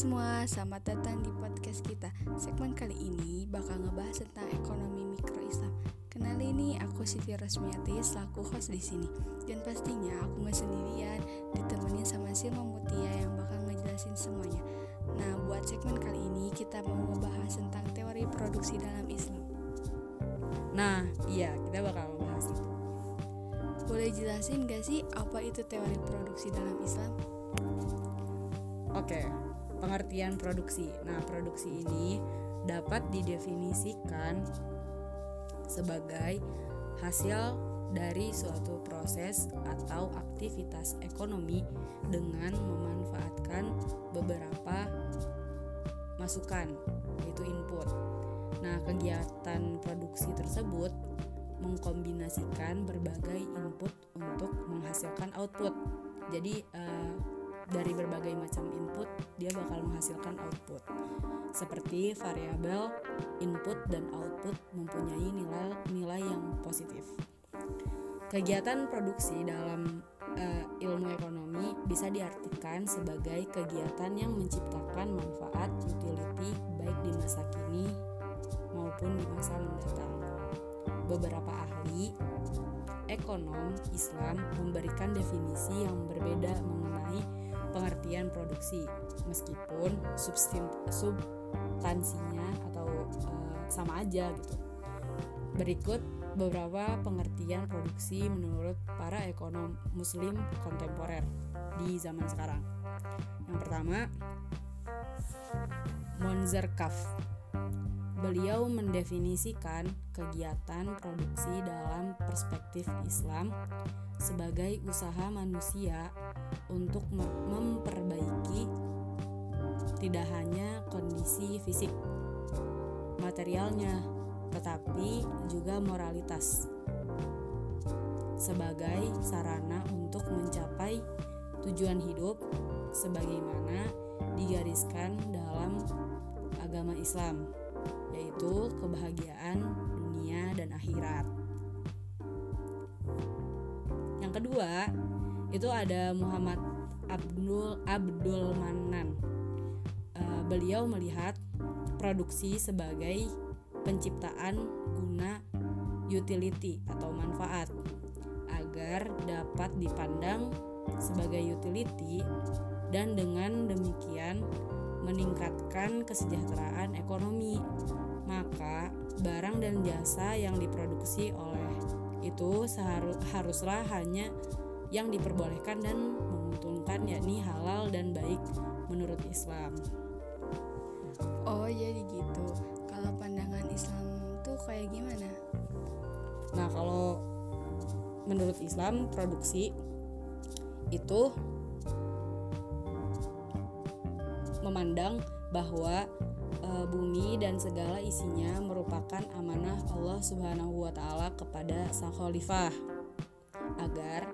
semua, selamat datang di podcast kita. Segmen kali ini bakal ngebahas tentang ekonomi mikro Islam. Kenali ini aku Siti Rosmiati selaku host di sini. Dan pastinya aku nggak sendirian, ditemenin sama Silma Mutia yang bakal ngejelasin semuanya. Nah, buat segmen kali ini kita mau ngebahas tentang teori produksi dalam Islam. Nah, iya, kita bakal membahas itu. Boleh jelasin gak sih apa itu teori produksi dalam Islam? Oke, pengertian produksi. Nah, produksi ini dapat didefinisikan sebagai hasil dari suatu proses atau aktivitas ekonomi dengan memanfaatkan beberapa masukan, yaitu input. Nah, kegiatan produksi tersebut mengkombinasikan berbagai input untuk menghasilkan output. Jadi, eh, dari berbagai macam input dia bakal menghasilkan output. Seperti variabel input dan output mempunyai nilai nilai yang positif. Kegiatan produksi dalam uh, ilmu ekonomi bisa diartikan sebagai kegiatan yang menciptakan manfaat utility baik di masa kini maupun di masa mendatang. Beberapa ahli ekonom Islam memberikan definisi yang berbeda mengenai pengertian produksi meskipun substansinya atau uh, sama aja gitu. Berikut beberapa pengertian produksi menurut para ekonom muslim kontemporer di zaman sekarang. Yang pertama, Monzer Kaf. Beliau mendefinisikan kegiatan produksi dalam perspektif Islam sebagai usaha manusia untuk memperbaiki tidak hanya kondisi fisik materialnya, tetapi juga moralitas sebagai sarana untuk mencapai tujuan hidup sebagaimana digariskan dalam agama Islam, yaitu kebahagiaan dunia dan akhirat. Yang kedua, itu ada Muhammad Abdul Abdul Manan. Uh, beliau melihat produksi sebagai penciptaan guna utility atau manfaat agar dapat dipandang sebagai utility dan dengan demikian meningkatkan kesejahteraan ekonomi. Maka barang dan jasa yang diproduksi oleh itu seharuslah hanya yang diperbolehkan dan menguntungkan yakni halal dan baik menurut Islam. Oh jadi gitu. Kalau pandangan Islam tuh kayak gimana? Nah kalau menurut Islam produksi itu memandang bahwa e, bumi dan segala isinya merupakan amanah Allah Subhanahu wa taala kepada sang khalifah agar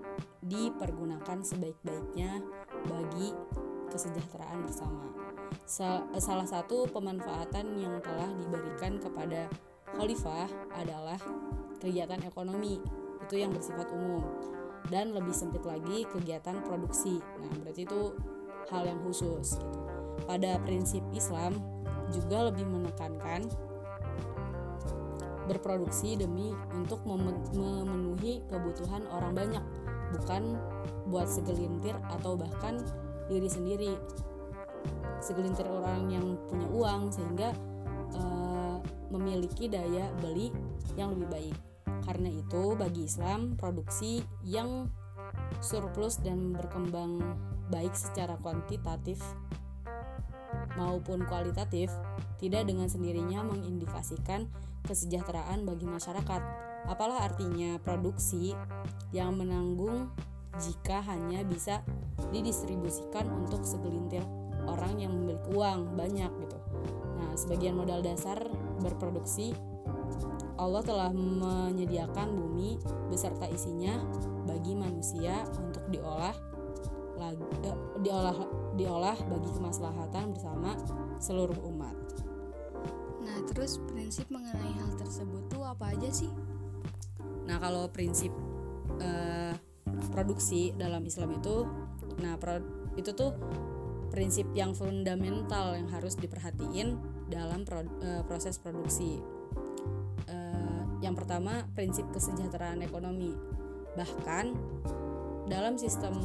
dipergunakan sebaik-baiknya bagi kesejahteraan bersama. Salah satu pemanfaatan yang telah diberikan kepada khalifah adalah kegiatan ekonomi itu yang bersifat umum dan lebih sempit lagi kegiatan produksi. Nah, berarti itu hal yang khusus gitu. Pada prinsip Islam juga lebih menekankan berproduksi demi untuk memenuhi kebutuhan orang banyak, bukan buat segelintir atau bahkan diri sendiri. Segelintir orang yang punya uang sehingga uh, memiliki daya beli yang lebih baik. Karena itu, bagi Islam, produksi yang surplus dan berkembang baik secara kuantitatif maupun kualitatif tidak dengan sendirinya mengindikasikan kesejahteraan bagi masyarakat. Apalah artinya produksi yang menanggung jika hanya bisa didistribusikan untuk segelintir orang yang memiliki uang banyak gitu. Nah, sebagian modal dasar berproduksi Allah telah menyediakan bumi beserta isinya bagi manusia untuk diolah lagi eh, diolah diolah bagi kemaslahatan bersama seluruh umat. Nah, terus prinsip mengenai hal tersebut tuh apa aja sih? Nah, kalau prinsip eh, produksi dalam Islam itu, nah pro, itu tuh prinsip yang fundamental yang harus diperhatiin dalam pro, uh, proses produksi. Uh, yang pertama, prinsip kesejahteraan ekonomi. Bahkan dalam sistem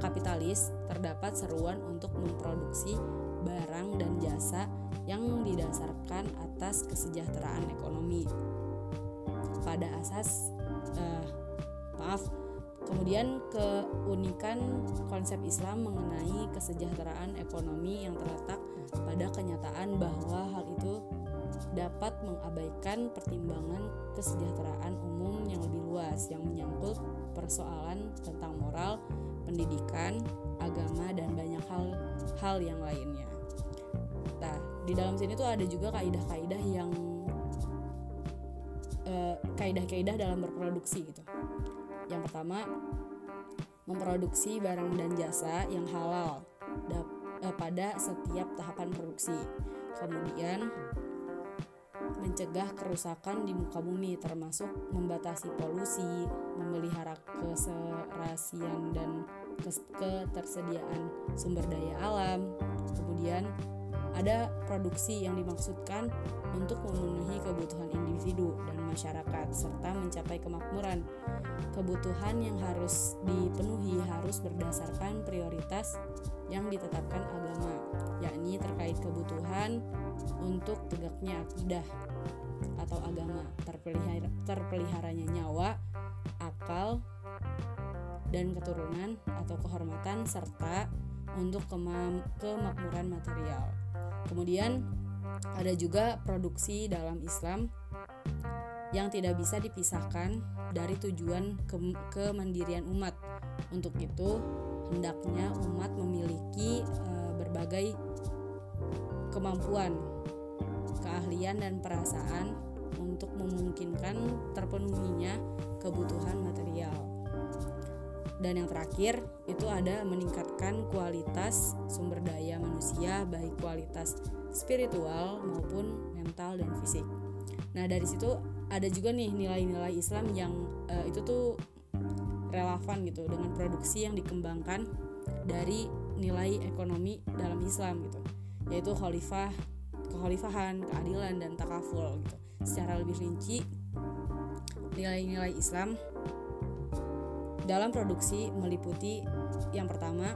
kapitalis terdapat seruan untuk memproduksi barang dan jasa yang didasarkan atas kesejahteraan ekonomi. Pada asas uh, maaf Kemudian keunikan konsep Islam mengenai kesejahteraan ekonomi yang terletak pada kenyataan bahwa hal itu dapat mengabaikan pertimbangan kesejahteraan umum yang lebih luas yang menyangkut persoalan tentang moral, pendidikan, agama dan banyak hal hal yang lainnya. Nah, di dalam sini tuh ada juga kaidah-kaidah yang eh, kaidah-kaidah dalam berproduksi gitu yang pertama, memproduksi barang dan jasa yang halal eh, pada setiap tahapan produksi. Kemudian, mencegah kerusakan di muka bumi termasuk membatasi polusi, memelihara keserasian dan ketersediaan sumber daya alam. Kemudian ada produksi yang dimaksudkan untuk memenuhi kebutuhan individu dan masyarakat serta mencapai kemakmuran. Kebutuhan yang harus dipenuhi harus berdasarkan prioritas yang ditetapkan agama, yakni terkait kebutuhan untuk tegaknya akidah atau agama, terpelihara, terpeliharanya nyawa, akal, dan keturunan atau kehormatan serta untuk kemakmuran material. Kemudian ada juga produksi dalam Islam yang tidak bisa dipisahkan dari tujuan ke kemandirian umat. Untuk itu, hendaknya umat memiliki e, berbagai kemampuan, keahlian dan perasaan untuk memungkinkan terpenuhinya kebutuhan material. Dan yang terakhir itu ada meningkatkan kualitas sumber daya manusia baik kualitas spiritual maupun mental dan fisik. Nah, dari situ ada juga nih nilai-nilai Islam yang uh, itu tuh relevan gitu dengan produksi yang dikembangkan dari nilai ekonomi dalam Islam gitu. Yaitu khalifah, kekhalifahan, keadilan dan takaful gitu. Secara lebih rinci nilai-nilai Islam dalam produksi meliputi yang pertama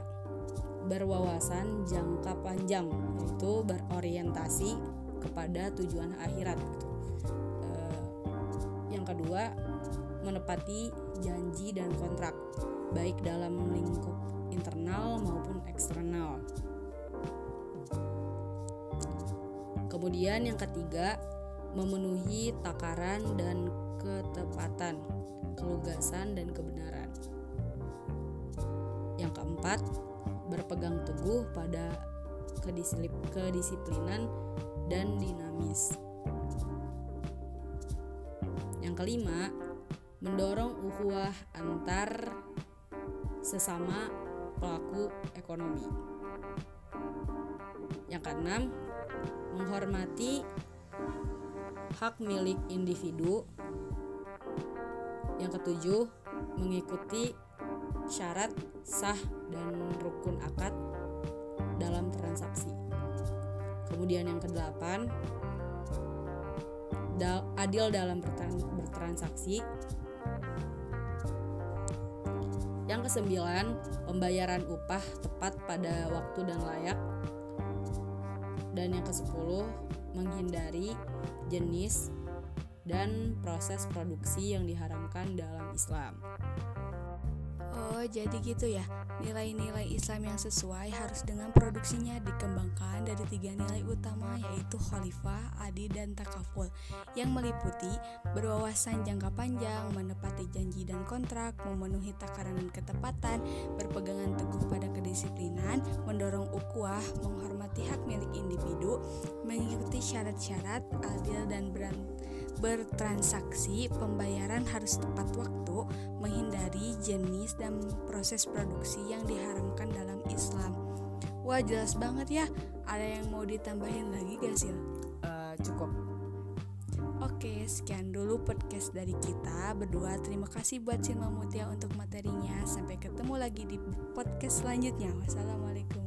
berwawasan jangka panjang yaitu berorientasi kepada tujuan akhirat gitu. E, yang kedua menepati janji dan kontrak baik dalam lingkup internal maupun eksternal. Kemudian yang ketiga memenuhi takaran dan ketepatan, kelugasan dan kebenaran. Yang keempat, berpegang teguh pada kedisiplinan dan dinamis. Yang kelima, mendorong ukhuwah antar sesama pelaku ekonomi. Yang keenam, menghormati hak milik individu. Yang ketujuh, mengikuti syarat sah dan rukun akad dalam transaksi. Kemudian yang kedelapan, adil dalam bertransaksi. Yang kesembilan, pembayaran upah tepat pada waktu dan layak. Dan yang kesepuluh, menghindari jenis dan proses produksi yang diharamkan dalam Islam. Oh, jadi gitu ya. Nilai-nilai Islam yang sesuai harus dengan produksinya dikembangkan dari tiga nilai utama yaitu khalifah, adil, dan takaful yang meliputi berwawasan jangka panjang, menepati janji dan kontrak, memenuhi takaran dan ketepatan, berpegangan teguh pada kedisiplinan, mendorong ukhuwah, menghormati hak milik individu, mengikuti syarat-syarat adil dan bertransaksi, pembayaran harus tepat waktu, menghindari jenis dan proses produksi yang diharamkan dalam Islam. Wah jelas banget ya. Ada yang mau ditambahin lagi gak sih? Uh, cukup. Oke, sekian dulu podcast dari kita berdua. Terima kasih buat Silma Mutia untuk materinya. Sampai ketemu lagi di podcast selanjutnya. Wassalamualaikum.